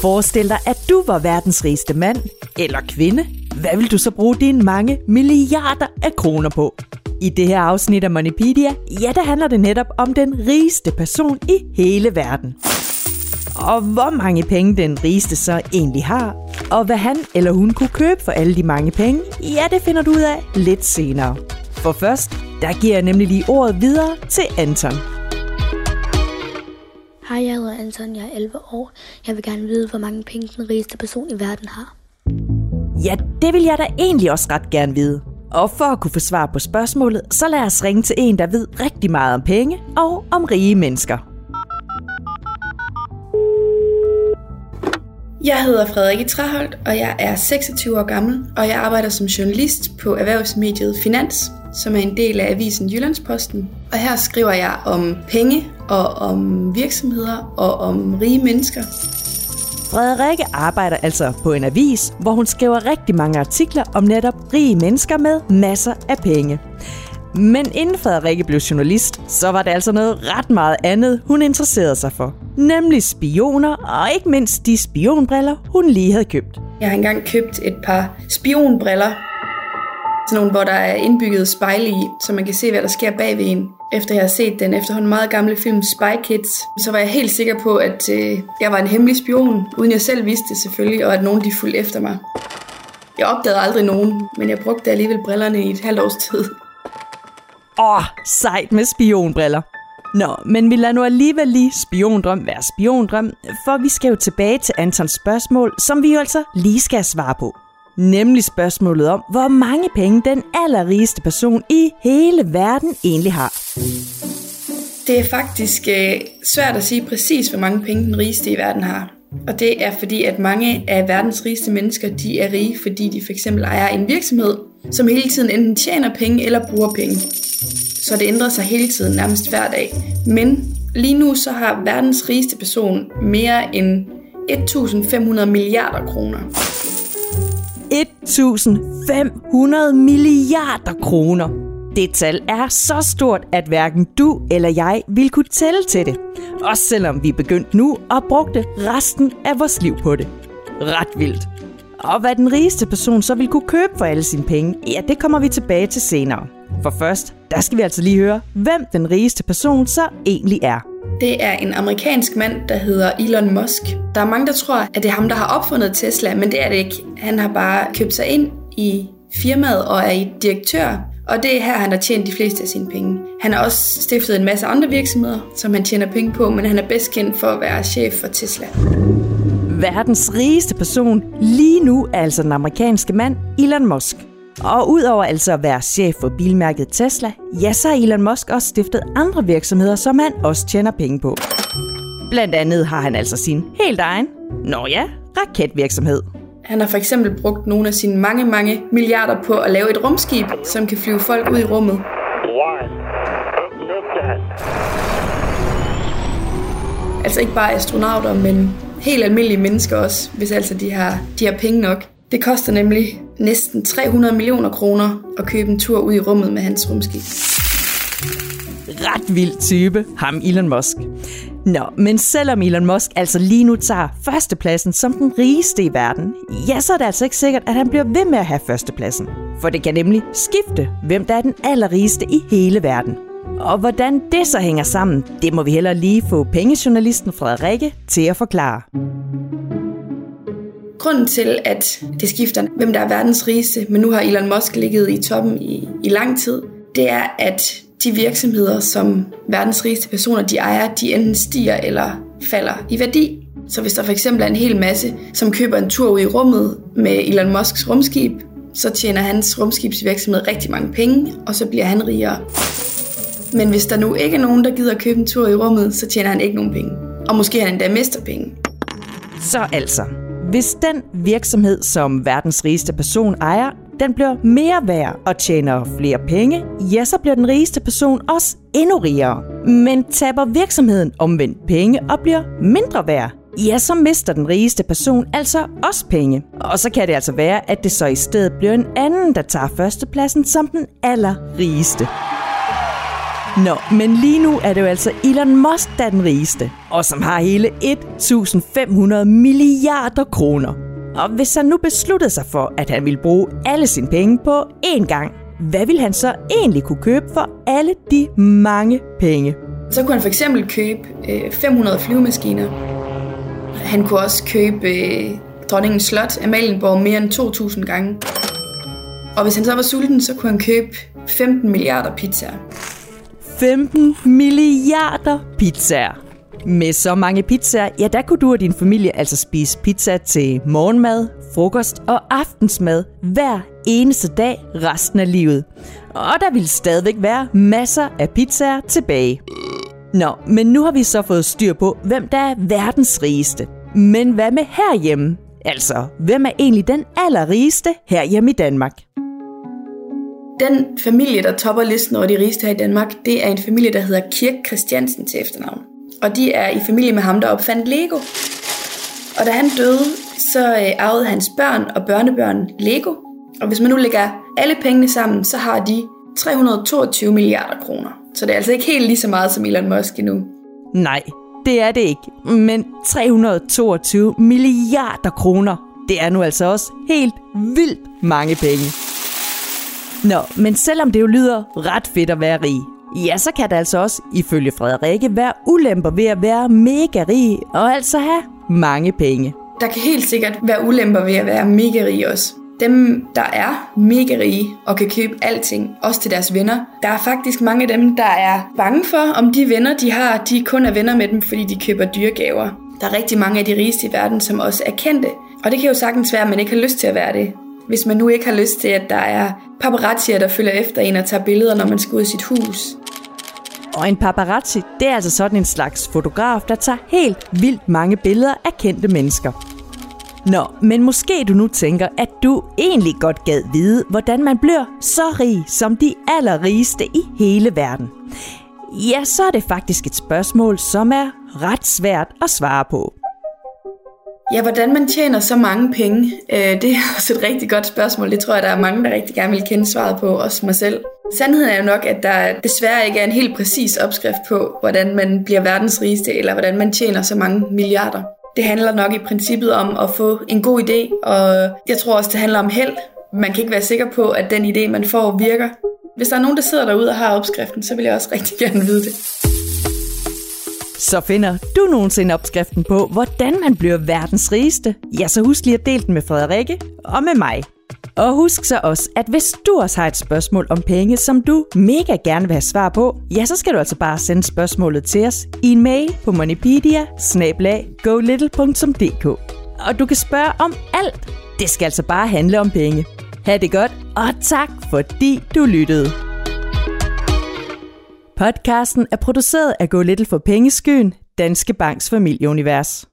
Forestil dig, at du var verdens rigeste mand eller kvinde. Hvad vil du så bruge dine mange milliarder af kroner på? I det her afsnit af Moneypedia, ja, der handler det netop om den rigeste person i hele verden. Og hvor mange penge den rigeste så egentlig har, og hvad han eller hun kunne købe for alle de mange penge, ja, det finder du ud af lidt senere. For først, der giver jeg nemlig lige ordet videre til Anton. Anton, jeg er 11 år. Jeg vil gerne vide, hvor mange penge den rigeste person i verden har. Ja, det vil jeg da egentlig også ret gerne vide. Og for at kunne få svar på spørgsmålet, så lad os ringe til en, der ved rigtig meget om penge og om rige mennesker. Jeg hedder Frederikke Traholt, og jeg er 26 år gammel, og jeg arbejder som journalist på erhvervsmediet Finans, som er en del af avisen Jyllandsposten. Og her skriver jeg om penge og om virksomheder og om rige mennesker. Frederikke arbejder altså på en avis, hvor hun skriver rigtig mange artikler om netop rige mennesker med masser af penge. Men inden Frederikke blev journalist, så var det altså noget ret meget andet, hun interesserede sig for. Nemlig spioner, og ikke mindst de spionbriller, hun lige havde købt. Jeg har engang købt et par spionbriller, sådan nogle, hvor der er indbygget spejle i, så man kan se, hvad der sker bagved en. Efter jeg har set den efterhånden meget gamle film Spy Kids, så var jeg helt sikker på, at øh, jeg var en hemmelig spion, uden jeg selv vidste det selvfølgelig, og at nogen de fulgte efter mig. Jeg opdagede aldrig nogen, men jeg brugte alligevel brillerne i et halvt års tid. Åh, oh, sejt med spionbriller. Nå, men vi lader nu alligevel lige spiondrøm være spiondrøm, for vi skal jo tilbage til Antons spørgsmål, som vi jo altså lige skal svare på. Nemlig spørgsmålet om, hvor mange penge den allerrigeste person i hele verden egentlig har. Det er faktisk øh, svært at sige præcis, hvor mange penge den rigeste i verden har. Og det er fordi, at mange af verdens rigeste mennesker, de er rige, fordi de for eksempel ejer en virksomhed, som hele tiden enten tjener penge eller bruger penge. Så det ændrer sig hele tiden, nærmest hver dag. Men lige nu så har verdens rigeste person mere end 1.500 milliarder kroner. 1.500 milliarder kroner. Det tal er så stort, at hverken du eller jeg vil kunne tælle til det. Også selvom vi begyndte nu og brugte resten af vores liv på det. Ret vildt. Og hvad den rigeste person så vil kunne købe for alle sine penge, ja, det kommer vi tilbage til senere. For først, der skal vi altså lige høre, hvem den rigeste person så egentlig er. Det er en amerikansk mand, der hedder Elon Musk. Der er mange, der tror, at det er ham, der har opfundet Tesla, men det er det ikke. Han har bare købt sig ind i firmaet og er i direktør, og det er her, han har tjent de fleste af sine penge. Han har også stiftet en masse andre virksomheder, som han tjener penge på, men han er bedst kendt for at være chef for Tesla. Verdens rigeste person lige nu er altså den amerikanske mand Elon Musk. Og udover altså at være chef for bilmærket Tesla, ja, så har Elon Musk også stiftet andre virksomheder, som han også tjener penge på. Blandt andet har han altså sin helt egen, nå ja, raketvirksomhed. Han har for eksempel brugt nogle af sine mange, mange milliarder på at lave et rumskib, som kan flyve folk ud i rummet. Altså ikke bare astronauter, men helt almindelige mennesker også, hvis altså de har, de har penge nok. Det koster nemlig næsten 300 millioner kroner at købe en tur ud i rummet med hans rumskib. Ret vild type, ham Elon Musk. Nå, men selvom Elon Musk altså lige nu tager førstepladsen som den rigeste i verden, ja, så er det altså ikke sikkert, at han bliver ved med at have førstepladsen. For det kan nemlig skifte, hvem der er den allerrigeste i hele verden. Og hvordan det så hænger sammen, det må vi heller lige få pengejournalisten Frederikke til at forklare. Grunden til, at det skifter, hvem der er verdens rigeste, men nu har Elon Musk ligget i toppen i, i lang tid, det er, at de virksomheder, som verdens rigeste personer de ejer, de enten stiger eller falder i værdi. Så hvis der for eksempel er en hel masse, som køber en tur ud i rummet med Elon Musks rumskib, så tjener hans rumskibsvirksomhed rigtig mange penge, og så bliver han rigere. Men hvis der nu ikke er nogen, der gider at købe en tur i rummet, så tjener han ikke nogen penge. Og måske han endda mister penge. Så altså, hvis den virksomhed, som verdens rigeste person ejer, den bliver mere værd og tjener flere penge, ja, så bliver den rigeste person også endnu rigere. Men taber virksomheden omvendt penge og bliver mindre værd, ja, så mister den rigeste person altså også penge. Og så kan det altså være, at det så i stedet bliver en anden, der tager førstepladsen som den allerrigeste. Nå, men lige nu er det jo altså Elon Musk, der er den rigeste, og som har hele 1.500 milliarder kroner. Og hvis han nu besluttede sig for, at han ville bruge alle sine penge på én gang, hvad vil han så egentlig kunne købe for alle de mange penge? Så kunne han for eksempel købe øh, 500 flyvemaskiner. Han kunne også købe øh, dronningens slot, Amalienborg, mere end 2.000 gange. Og hvis han så var sulten, så kunne han købe 15 milliarder pizzaer. 15 milliarder pizzaer. Med så mange pizzaer, ja, der kunne du og din familie altså spise pizza til morgenmad, frokost og aftensmad hver eneste dag resten af livet. Og der ville stadigvæk være masser af pizzaer tilbage. Nå, men nu har vi så fået styr på, hvem der er verdens rigeste. Men hvad med herhjemme? Altså, hvem er egentlig den allerrigeste herhjemme i Danmark? Den familie, der topper listen over de rigeste her i Danmark, det er en familie, der hedder Kirk Christiansen til efternavn. Og de er i familie med ham, der opfandt Lego. Og da han døde, så øh, arvede hans børn og børnebørn Lego. Og hvis man nu lægger alle pengene sammen, så har de 322 milliarder kroner. Så det er altså ikke helt lige så meget som Elon Musk endnu. Nej, det er det ikke. Men 322 milliarder kroner, det er nu altså også helt vildt mange penge. Nå, men selvom det jo lyder ret fedt at være rig, ja, så kan det altså også, ifølge Frederikke, være ulemper ved at være mega rig og altså have mange penge. Der kan helt sikkert være ulemper ved at være mega rig også. Dem, der er mega rige og kan købe alting, også til deres venner, der er faktisk mange af dem, der er bange for, om de venner, de har, de kun er venner med dem, fordi de køber dyre gaver. Der er rigtig mange af de rigeste i verden, som også er kendte. Og det kan jo sagtens være, at man ikke har lyst til at være det. Hvis man nu ikke har lyst til, at der er paparazzier, der følger efter en og tager billeder, når man skal ud af sit hus. Og en paparazzi, det er altså sådan en slags fotograf, der tager helt vildt mange billeder af kendte mennesker. Nå, men måske du nu tænker, at du egentlig godt gad vide, hvordan man bliver så rig som de allerrigeste i hele verden. Ja, så er det faktisk et spørgsmål, som er ret svært at svare på. Ja, hvordan man tjener så mange penge, øh, det er også et rigtig godt spørgsmål. Det tror jeg, der er mange, der rigtig gerne vil kende svaret på, også mig selv. Sandheden er jo nok, at der desværre ikke er en helt præcis opskrift på, hvordan man bliver verdens rigeste, eller hvordan man tjener så mange milliarder. Det handler nok i princippet om at få en god idé, og jeg tror også, det handler om held. Man kan ikke være sikker på, at den idé, man får, virker. Hvis der er nogen, der sidder derude og har opskriften, så vil jeg også rigtig gerne vide det. Så finder du nogensinde opskriften på, hvordan man bliver verdens rigeste, ja, så husk lige at dele den med Frederikke og med mig. Og husk så også, at hvis du også har et spørgsmål om penge, som du mega gerne vil have svar på, ja, så skal du altså bare sende spørgsmålet til os i en mail på moneypedia Og du kan spørge om alt. Det skal altså bare handle om penge. Ha' det godt, og tak fordi du lyttede. Podcasten er produceret af Go Little for Pengeskyen, Danske Banks familieunivers.